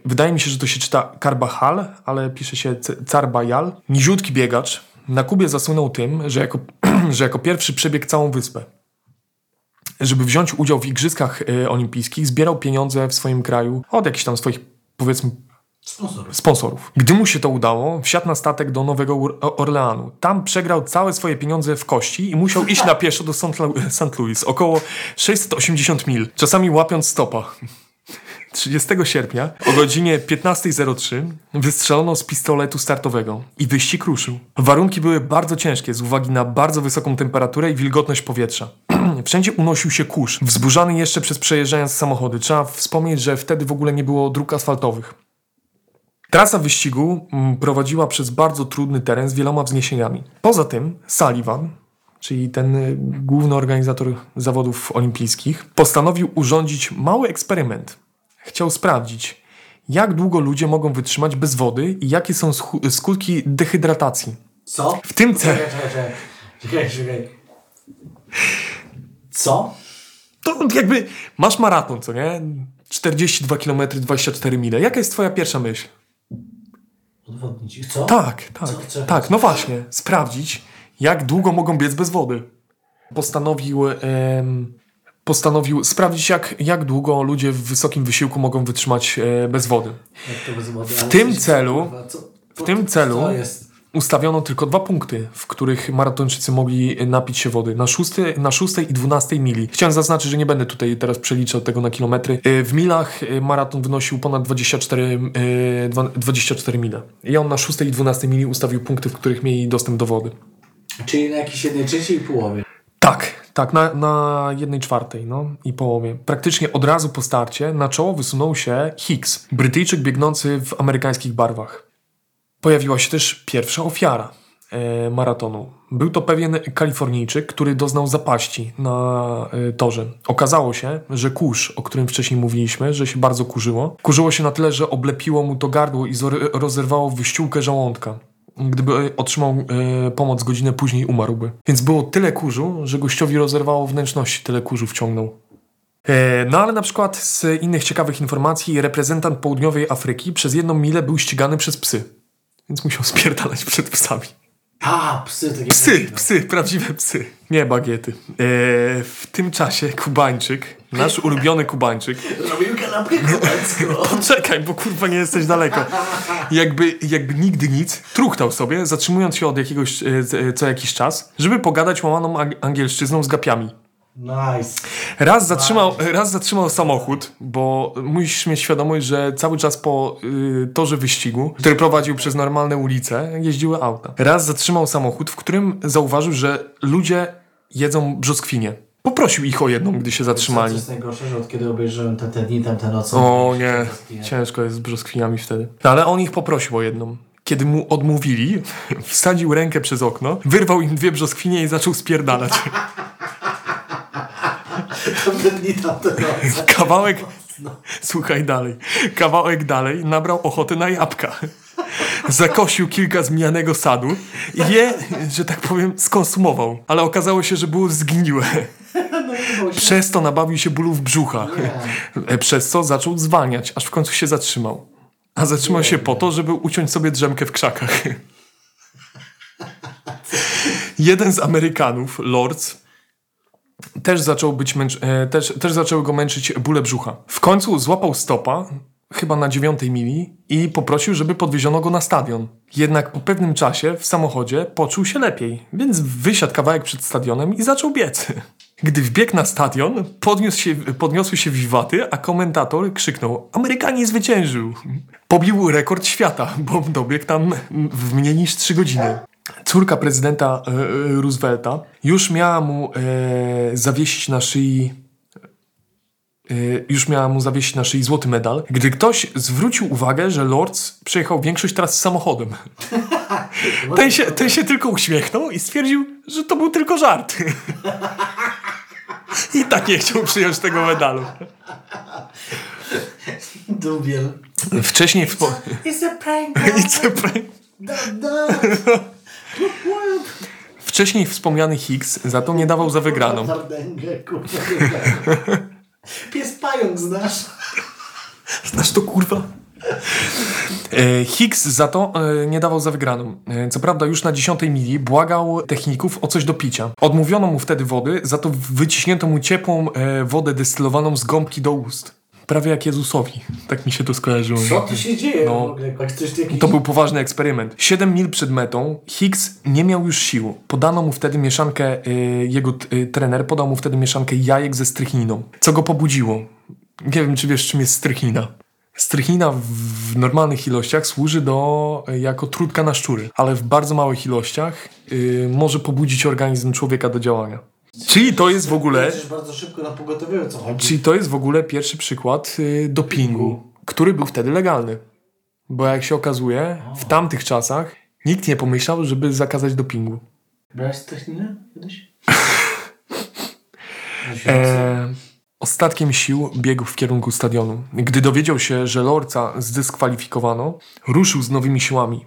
wydaje mi się, że to się czyta Carbajal, ale pisze się Carbajal. Niziutki biegacz. Na Kubie zasłynął tym, że jako, że jako pierwszy przebiegł całą wyspę. Żeby wziąć udział w Igrzyskach e, Olimpijskich, zbierał pieniądze w swoim kraju od jakichś tam swoich, powiedzmy, Sponsorów. sponsorów. Gdy mu się to udało, wsiadł na statek do Nowego Orleanu. Tam przegrał całe swoje pieniądze w kości i musiał iść na pieszo do St. Louis, około 680 mil, czasami łapiąc stopa. 30 sierpnia o godzinie 15.03 wystrzelono z pistoletu startowego i wyścig ruszył. Warunki były bardzo ciężkie z uwagi na bardzo wysoką temperaturę i wilgotność powietrza. Wszędzie unosił się kurz, wzburzany jeszcze przez przejeżdżając samochody. Trzeba wspomnieć, że wtedy w ogóle nie było dróg asfaltowych. Trasa wyścigu mm, prowadziła przez bardzo trudny teren z wieloma wzniesieniami. Poza tym Sullivan, czyli ten y, główny organizator zawodów olimpijskich, postanowił urządzić mały eksperyment. Chciał sprawdzić, jak długo ludzie mogą wytrzymać bez wody i jakie są skutki dehydratacji. Co? W tym celu. Czekaj, czekaj, czekaj. Czekaj, czekaj. Co? To jakby masz maraton, co nie? 42 km, 24 mile. Jaka jest twoja pierwsza myśl? Udowodnić ich. Co? Tak, tak, Co tak, no właśnie, sprawdzić, jak długo mogą biec bez wody. Postanowił, em, postanowił sprawdzić, jak, jak długo ludzie w wysokim wysiłku mogą wytrzymać e, bez wody. Jak to bez wody? W tym celu- w tym celu- Co jest? Ustawiono tylko dwa punkty, w których maratończycy mogli napić się wody. Na, szósty, na szóstej i dwunastej mili. Chciałem zaznaczyć, że nie będę tutaj teraz przeliczał tego na kilometry. E, W milach e, maraton wynosił ponad 24, e, dwa- 24 mile. I on na szóstej i dwunastej mili ustawił punkty, w których mieli dostęp do wody. Czyli na jakiejś jednej trzeciej połowie. Tak, tak, na, na jednej czwartej no, i połowie. Praktycznie od razu po starcie na czoło wysunął się Hicks, Brytyjczyk biegnący w amerykańskich barwach. Pojawiła się też pierwsza ofiara e, maratonu. Był to pewien Kalifornijczyk, który doznał zapaści na e, torze. Okazało się, że kurz, o którym wcześniej mówiliśmy, że się bardzo kurzyło, kurzyło się na tyle, że oblepiło mu to gardło i rozerwało wyściółkę żołądka. Gdyby otrzymał e, pomoc godzinę później, umarłby. Więc było tyle kurzu, że gościowi rozerwało wnętrzności, tyle kurzu wciągnął. E, no ale na przykład z innych ciekawych informacji, reprezentant południowej Afryki przez jedną milę był ścigany przez psy. Więc musiał spierdalać przed psami. A, psy takie Psy, prawdziwe. psy, prawdziwe psy. Nie bagiety. E, w tym czasie Kubańczyk, nasz ulubiony Kubańczyk, Robił kanapkę kubacką. Poczekaj, bo kurwa nie jesteś daleko. Jakby, jakby nigdy nic, truchtał sobie, zatrzymując się od jakiegoś, e, e, co jakiś czas, żeby pogadać łamaną ang- angielszczyzną z gapiami. Nice. Raz zatrzymał, raz zatrzymał samochód, bo musisz mieć świadomość, że cały czas po y, torze wyścigu, który prowadził przez normalne ulice, jeździły auta. Raz zatrzymał samochód, w którym zauważył, że ludzie jedzą brzoskwinie. Poprosił ich o jedną, gdy się zatrzymali. jest najgorsze, że od kiedy obejrzałem te, te dni, tamte noce. O nie, ciężko jest z brzoskwiniami wtedy. Ale on ich poprosił o jedną. Kiedy mu odmówili, wsadził rękę przez okno, wyrwał im dwie brzoskwinie i zaczął spierdalać. Tamte dni, tamte noce. Kawałek, słuchaj dalej, kawałek dalej nabrał ochoty na jabłka. zakosił kilka zmienianego sadu i je, że tak powiem, skonsumował. Ale okazało się, że było zgniłe. Przez to nabawił się bólów brzucha. E, Przez co zaczął zwalniać, aż w końcu się zatrzymał. A zatrzymał się po to, żeby uciąć sobie drzemkę w krzakach. Jeden z Amerykanów, Lords, też, zaczął być męcz... e, też, też zaczęły go męczyć bóle brzucha. W końcu złapał stopa, chyba na dziewiątej mili, i poprosił, żeby podwieziono go na stadion. Jednak po pewnym czasie w samochodzie poczuł się lepiej, więc wysiadł kawałek przed stadionem i zaczął biec. Gdy wbiegł na stadion, podniósł się, podniosły się wiwaty, a komentator krzyknął Amerykanin zwyciężył! Pobił rekord świata, bo dobiegł tam w mniej niż 3 godziny. Córka prezydenta e, e, Roosevelta już miała mu e, zawiesić na szyi już miała mu zawiesić na szyi złoty medal, gdy ktoś zwrócił uwagę, że Lords przejechał większość tras samochodem. Ten się, ten się tylko uśmiechnął i stwierdził, że to był tylko żart. I tak nie chciał przyjąć tego medalu. Dubiel. Wcześniej wspo... It's a prank. It's a prank. Wcześniej wspomniany Higgs za to nie dawał za wygraną. Pies pająk znasz? Znasz to kurwa? E, Higgs za to e, nie dawał za wygraną. E, Co prawda już na dziesiątej mili błagał techników o coś do picia. Odmówiono mu wtedy wody, za to wyciśnięto mu ciepłą wodę destylowaną z gąbki do ust. Prawie jak Jezusowi. Tak mi się to skojarzyło. Co tu się dzieje No. w ogóle? Jak coś jakiś... To był poważny eksperyment. Siedem mil przed metą Higgs nie miał już sił. Podano mu wtedy mieszankę, y, jego y, trener podał mu wtedy mieszankę jajek ze strychniną, co go pobudziło. Nie wiem, czy wiesz, czym jest strychnina. Strychnina w- normalnych ilościach służy do, y, jako trudka na szczury, ale w bardzo małych ilościach y, może pobudzić organizm człowieka do działania. Czyli to jest w ogóle... Bardzo szybko na pogotowie, co chodzi? Czyli to jest w ogóle pierwszy przykład y, dopingu, który był wtedy legalny. Bo jak się okazuje, w tamtych czasach nikt nie pomyślał, żeby zakazać dopingu. Brałeś techninę kiedyś? E, ostatkiem sił biegł w kierunku stadionu. Gdy dowiedział się, że Lorca zdyskwalifikowano, ruszył z nowymi siłami.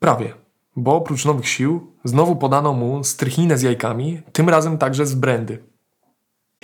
Prawie, bo oprócz nowych sił znowu podano mu strychninę z jajkami, tym razem także z brandy.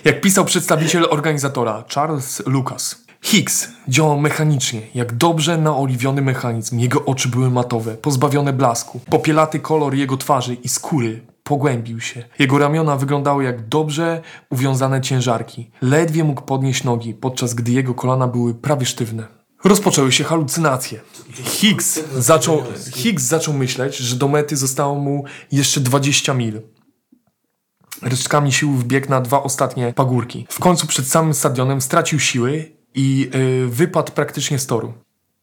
Jak pisał przedstawiciel organizatora Charles Lucas, Higgs działał mechanicznie, jak dobrze naoliwiony mechanizm. Jego oczy były matowe, pozbawione blasku. Popielaty kolor jego twarzy i skóry pogłębił się. Jego ramiona wyglądały jak dobrze uwiązane ciężarki. Ledwie mógł podnieść nogi, podczas gdy jego kolana były prawie sztywne. Rozpoczęły się halucynacje. Higgs zaczął, Higgs zaczął myśleć, że do mety zostało mu jeszcze 20 mil. Resztkami sił wbiegł na dwa ostatnie pagórki. W końcu przed samym stadionem stracił siły i yy, wypadł praktycznie z toru.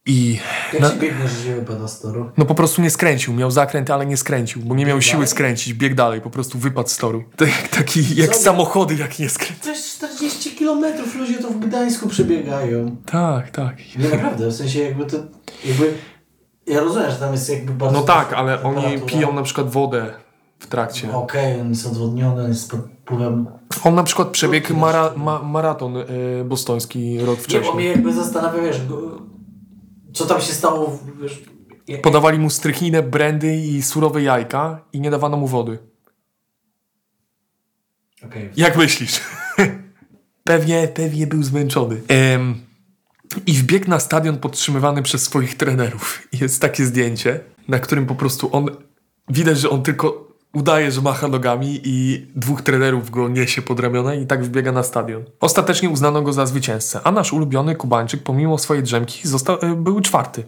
I Jak się biegnie, że się wypada z toru? No po prostu nie skręcił. Miał zakręty, ale nie skręcił, bo nie bieg miał dalej. siły skręcić. Bieg dalej, po prostu wypadł z toru. Tak, taki jak samochody, jak nie skręcił. 200 kilometrów ludzie to w Gdańsku przebiegają. Tak, tak. Nie, naprawdę, w sensie jakby to... Jakby, ja rozumiem, że tam jest jakby bardzo... No tak, ale oni piją na przykład wodę w trakcie. No okej, okay, on jest odwodniony, jest pod wpływem... On na przykład przebiegł mara, ma, maraton y, bostoński rok wcześniej. Nie, bo mnie jakby zastanawia, wiesz, co tam się stało, wiesz... Podawali mu strychniny, brandy i surowe jajka i nie dawano mu wody. Okay. Jak myślisz? Pewnie, pewnie był zmęczony. Em, I wbiegł na stadion podtrzymywany przez swoich trenerów. Jest takie zdjęcie, na którym po prostu on... Widać, że on tylko udaje, że macha nogami i dwóch trenerów go niesie pod ramiona i tak wbiega na stadion. Ostatecznie uznano go za zwycięzcę, a nasz ulubiony Kubańczyk pomimo swojej drzemki został, e, był czwarty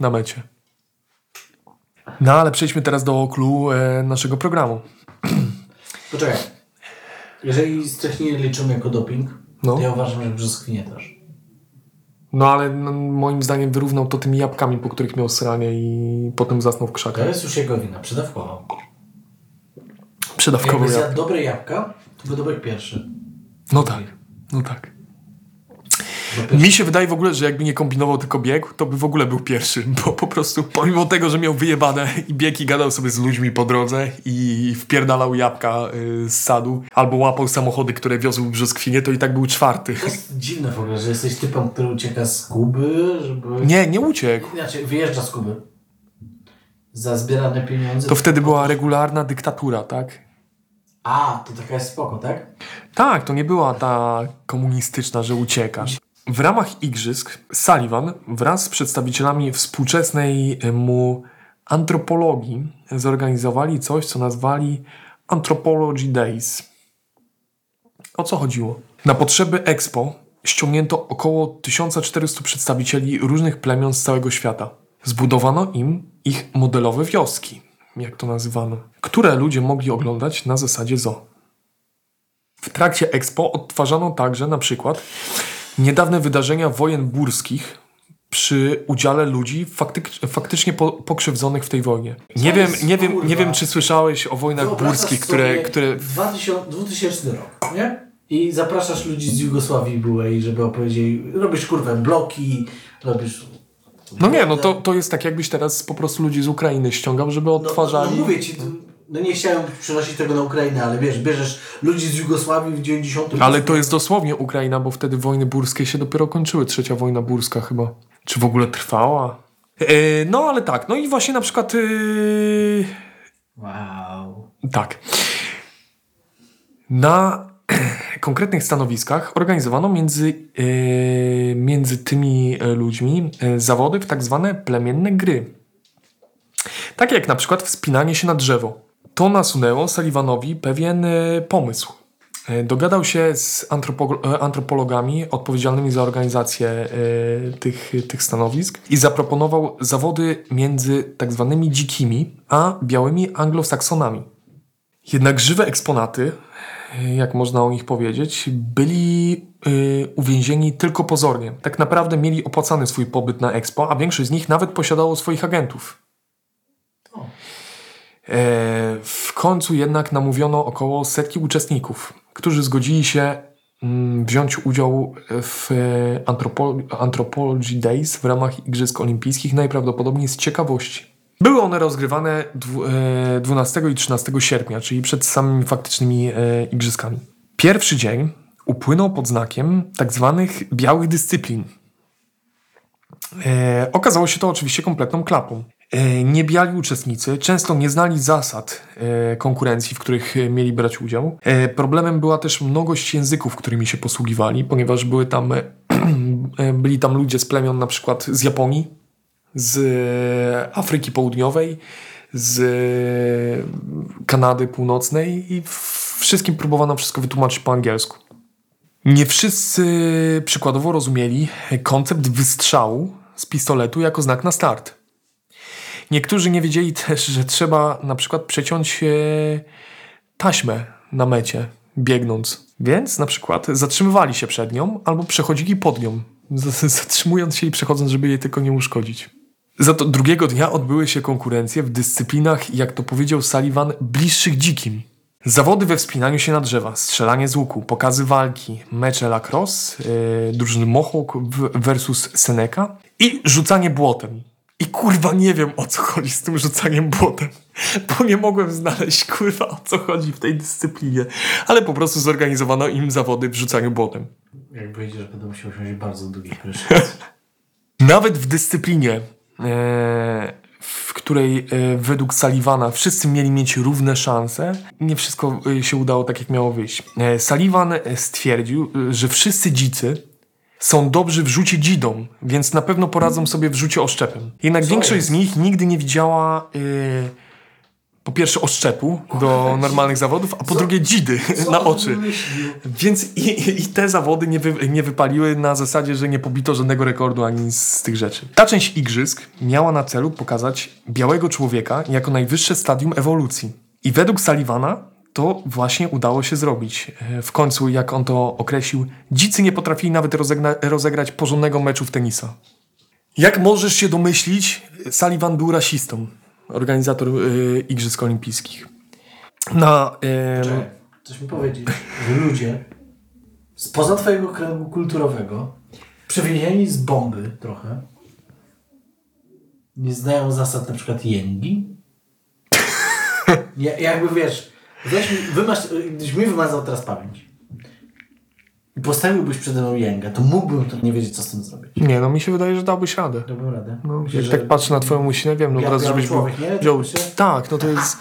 na mecie. No ale przejdźmy teraz do clue e, naszego programu. Poczekaj. Jeżeli strychninę liczymy jako doping, No. to ja uważam, że brzoskwinie też. No ale no, moim zdaniem wyrównał to tymi jabłkami, po których miał sranie i potem zasnął w To krzakach. jest już jego wina, przedawkował. Przedawkowo Jakby jabłka. dobre jabłka, to by dobiegł pierwszy. No tak, no tak. Mi się wydaje w ogóle, że jakby nie kombinował, tylko biegł, to by w ogóle był pierwszy, bo po prostu pomimo tego, że miał wyjebane i biegł i gadał sobie z ludźmi po drodze i wpierdalał jabłka y, z sadu, albo łapał samochody, które wiozły brzoskwinie, to i tak był czwarty. To jest dziwne w ogóle, że jesteś typem, który ucieka z Kuby, żeby... Nie, nie uciekł. Znaczy, wyjeżdża z Kuby. za zbierane pieniądze. To wtedy była regularna dyktatura, tak? A, to taka jest spoko, tak? Tak, to nie była ta komunistyczna, że uciekasz. W ramach igrzysk Sullivan wraz z przedstawicielami współczesnej mu antropologii zorganizowali coś, co nazwali Anthropology Days. O co chodziło? Na potrzeby Expo ściągnięto około 1400 przedstawicieli różnych plemion z całego świata. Zbudowano im ich modelowe wioski, jak to nazywano, które ludzie mogli oglądać na zasadzie zoo. W trakcie Expo odtwarzano także na przykład niedawne wydarzenia wojen burskich przy udziale ludzi faktyk- faktycznie po- pokrzywdzonych w tej wojnie. Nie wiem, nie wiem, nie wiem, czy słyszałeś o wojnach Wyobrażasz burskich, które, sobie które 2000, 2000 rok, nie? I zapraszasz ludzi z Jugosławii byłej, żeby opowiedzieli, robisz kurwę bloki, robisz... No nie, no to, to jest tak jakbyś teraz po prostu ludzi z Ukrainy ściągał, żeby No, odtwarzali. no mówię ci, no nie chciałem przenosić tego na Ukrainę, ale wiesz, bierzesz ludzi z Jugosławii w 90 Ale to jest dosłownie Ukraina, bo wtedy wojny burskie się dopiero kończyły. Trzecia wojna burska chyba. Czy w ogóle trwała? E, no ale tak, no i właśnie na przykład... Yy... Wow. Tak. Na konkretnych stanowiskach organizowano między, e, między tymi e, ludźmi zawody w tak zwane plemienne gry. Takie jak na przykład wspinanie się na drzewo. To nasunęło Sullivanowi pewien e, pomysł. E, Dogadał się z e, antropologami odpowiedzialnymi za organizację tych, tych stanowisk i zaproponował zawody między tak zwanymi dzikimi a białymi anglosaksonami. Jednak żywe eksponaty, jak można o nich powiedzieć, byli uwięzieni tylko pozornie. Tak naprawdę mieli opłacany swój pobyt na Expo, a większość z nich nawet posiadało swoich agentów. E, w końcu jednak namówiono około setki uczestników, którzy zgodzili się mm, wziąć udział w e, Anthropo- Anthropology Days w ramach Igrzysk Olimpijskich najprawdopodobniej z ciekawości. Były one rozgrywane dwu- e, 12 i 13 sierpnia, czyli przed samymi faktycznymi igrzyskami. Pierwszy dzień upłynął pod znakiem tak zwanych białych dyscyplin. Okazało się to oczywiście kompletną klapą. E, niebiali uczestnicy często nie znali zasad e, konkurencji, w których e, mieli brać udział. Problemem była też mnogość języków, którymi się posługiwali, ponieważ były tam, byli tam ludzie z plemion na przykład z Japonii, z Afryki Południowej, z Kanady Północnej i wszystkim próbowano wszystko wytłumaczyć po angielsku. Nie wszyscy przykładowo rozumieli koncept wystrzału z pistoletu jako znak na start. Niektórzy nie wiedzieli też, że trzeba na przykład przeciąć e, taśmę na mecie, biegnąc. Więc na przykład zatrzymywali się przed nią albo przechodzili pod nią, zatrzymując się i przechodząc, żeby jej tylko nie uszkodzić. Za to drugiego dnia odbyły się konkurencje w dyscyplinach, jak to powiedział Sullivan, bliższych dzikim. Zawody we wspinaniu się na drzewa, strzelanie z łuku, pokazy walki, mecze lacrosse, yy, drużyny Mohawk versus Seneca i rzucanie błotem. I kurwa nie wiem o co chodzi z tym rzucaniem błotem, bo nie mogłem znaleźć kurwa o co chodzi w tej dyscyplinie, ale po prostu zorganizowano im zawody w rzucaniu błotem. Jak wyjdziesz, będę musiał wziąć bardzo długi prysznic. Nawet w dyscyplinie, e, w której e, według Sullivana wszyscy mieli mieć równe szanse, nie wszystko e, się udało tak, jak miało wyjść. E, Sullivan stwierdził, że wszyscy dzicy są dobrzy w rzucie dzidą, więc na pewno poradzą sobie w rzucie oszczepem. Jednak Co większość jest? z nich nigdy nie widziała e, po pierwsze oszczepu do normalnych zawodów, a po drugie dzidy Co na oczy. Więc i, i te zawody nie, wy, nie wypaliły na zasadzie, że nie pobito żadnego rekordu ani z tych rzeczy. Ta część igrzysk miała na celu pokazać białego człowieka jako najwyższe stadium ewolucji. I według Sullivana to właśnie udało się zrobić. E, W końcu, jak on to określił, dzicy nie potrafili nawet rozegna, rozegrać porządnego meczu w tenisa. Jak możesz się domyślić, Sullivan był rasistą, organizator e, Igrzysk Olimpijskich. Na, Czekaj, Chcesz mi powiedzieć, że ludzie spoza twojego kręgu kulturowego, przywiezieni z bomby trochę, nie znają zasad na przykład jęgi? Ja, jakby wiesz, weź mi, wymasz, gdyś mi wymazał teraz pamięć. i postawiłbyś przede mną jęgę, to mógłbym to nie wiedzieć, co z tym zrobić. Nie, no mi się wydaje, że dałbyś radę. Dałbym radę. No, jak tak patrzę na twoją łysinę, wiem, no teraz żebyś był... człowiek, nie? wziął... Tak, no to jest,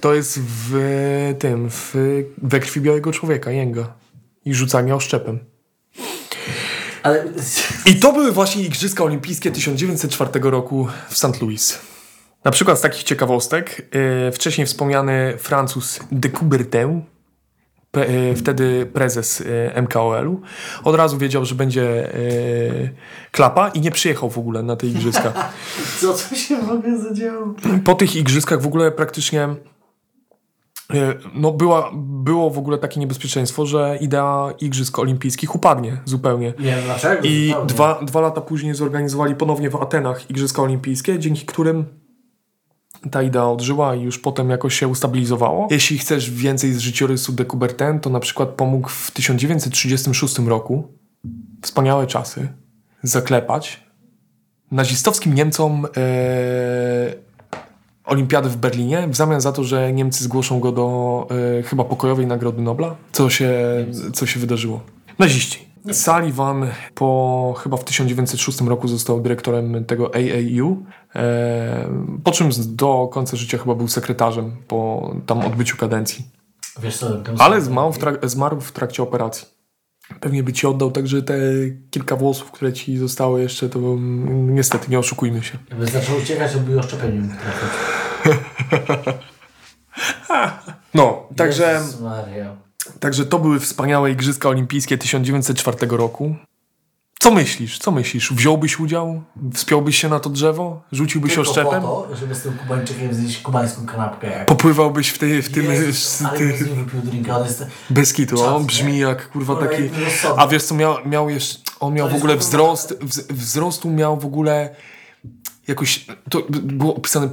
to jest w tym, w, we krwi białego człowieka, jęga. I rzucanie oszczepem. Ale I to były właśnie Igrzyska Olimpijskie 1904 roku w St. Louis. Na przykład z takich ciekawostek, yy, wcześniej wspomniany Francuz de Coubertin, pe, yy, wtedy prezes yy, MKOL-u, od razu wiedział, że będzie klapa i nie przyjechał w ogóle na te igrzyska. co tu się w ogóle zadziało? Po tych igrzyskach w ogóle praktycznie no była, było w ogóle takie niebezpieczeństwo, że idea igrzysk olimpijskich upadnie zupełnie. Nie dlaczego. I zupełnie. dwa, dwa lata później zorganizowali ponownie w Atenach Igrzyska Olimpijskie, dzięki którym ta idea odżyła i już potem jakoś się ustabilizowało. Jeśli chcesz więcej z życiorysu de Coubertin, to na przykład pomógł w 1936 roku, wspaniałe czasy, zaklepać nazistowskim Niemcom e, olimpiadę w Berlinie w zamian za to, że Niemcy zgłoszą go do e, chyba pokojowej Nagrody Nobla, co się, co się wydarzyło. Naziści. Sullivan po chyba w 1906 roku został dyrektorem tego AAU, e, po czym do końca życia chyba był sekretarzem po tam odbyciu kadencji. Wiesz co, Ale zmarł w, trak- zmarł w trakcie operacji. Pewnie by ci oddał także te kilka włosów, które ci zostały jeszcze, to niestety nie oszukujmy się. Jakby zaczął uciekać, to by oszczepienie mógł trafić. No, także, Jezus Maria. Także to były wspaniałe Igrzyska Olimpijskie 1904 roku. Co myślisz? Co myślisz? Wziąłbyś udział? Wspiąłbyś się na to drzewo? Rzuciłbyś Tylko oszczepem? po to, żeby z tym Kubańczykiem zjeść kubańską kanapkę. Popływałbyś w, tej, w tym... Jezus, z ale ty, wypił drinka, on jest... bez kitu, Czas, on nie? brzmi jak kurwa taki... A wiesz co, miał, miał jeszcze... On miał To w ogóle wzrost... wz- Wzrostu miał w ogóle... Jakoś, to było opisane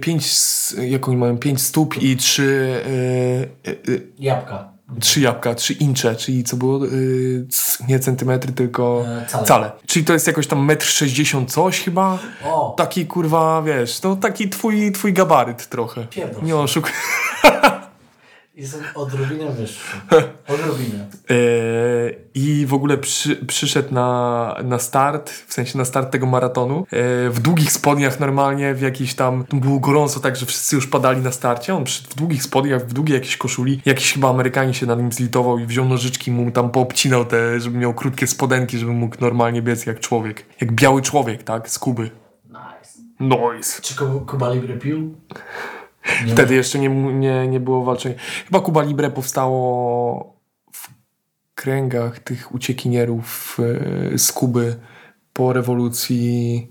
5, jak oni mają, 5 stóp i 3 Jabłka. Trzy jabłka, trzy incze, czyli co było, y, c- nie centymetry, tylko E, cale. Czyli to jest jakoś tam metr sześćdziesiąt coś chyba. O! Taki kurwa, wiesz, to taki twój, twój gabaryt trochę. Pierdol Nie oszukuj. Jestem odrobinę wyższy. Odrobinę. Yy, I w ogóle przy, przyszedł na, na start, w sensie na start tego maratonu, yy, w długich spodniach normalnie, w jakiś tam, było gorąco tak, że wszyscy już padali na starcie, on przyszedł w długich spodniach, w długiej jakiejś koszuli, jakiś chyba Amerykanin się nad nim zlitował i wziął nożyczki, mu tam poobcinał te, żeby miał krótkie spodenki, żeby mógł normalnie biec jak człowiek, jak biały człowiek, tak, z Kuby. Nice. Noise. Czy Kuba Libre pił? Nie Wtedy jeszcze nie, nie, nie było walczenia. Chyba Kuba Libre powstało w kręgach tych uciekinierów e, z Kuby po rewolucji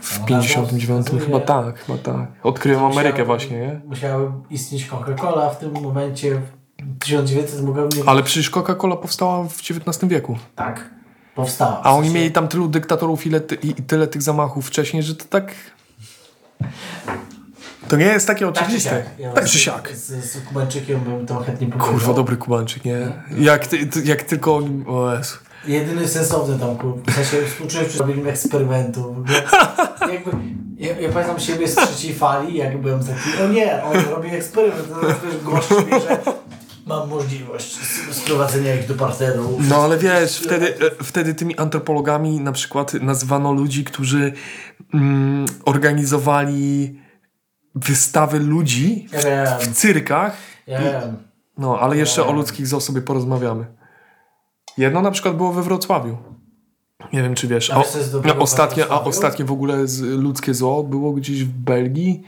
w 59. Chyba tak, chyba tak. Odkryłem Amerykę właśnie, nie? Musiały istnieć Coca-Cola w tym momencie. W 1900 mogłem nie... Ale przecież Coca-Cola powstała w XIX wieku. Tak. Powstała. A oni mieli tam tylu dyktatorów i tyle tych zamachów wcześniej, że to tak... To nie jest takie Tak czy oczywiste. siak. Ja Tak z- czy siak. Z, z Kubańczykiem bym to chętnie powiedział. Kurwa, dobry Kubańczyk, nie? Jak, ty, jak tylko oni... O Jezu. Jedyny sensowny tam klub. W sensie współczuję przy robieniu eksperymentu. Jakby, ja, ja pamiętam siebie z trzeciej fali, jak byłem taki, o nie, on robi eksperyment, to jest gość wie, że mam możliwość sprowadzenia ich do parteru. No ale wiesz, wtedy, wtedy tymi antropologami na przykład nazywano ludzi, którzy mm, organizowali wystawy ludzi Ja w cyrkach. ja wiem. No, ale jeszcze o ludzkich zoo sobie porozmawiamy. Jedno na przykład było we Wrocławiu. Nie wiem, czy wiesz. A O, no, ostatnie, a ostatnie w ogóle z, ludzkie zoo było gdzieś w Belgii.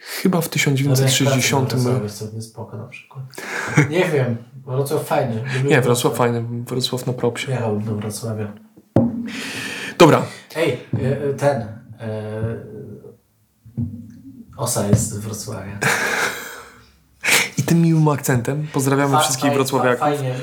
Chyba w 1960. Wrocław sobie spoko na przykład. Nie wiem, Wrocław fajny. Nie, Wrocław fajny. Wrocław na propsie. Jechałbym do Wrocławia. Dobra, Ej, e, e, ten. E, Osa jest z Wrocławia. i tym miłym akcentem pozdrawiamy Fa- wszystkich faj- wrocławiaków. Fajnie,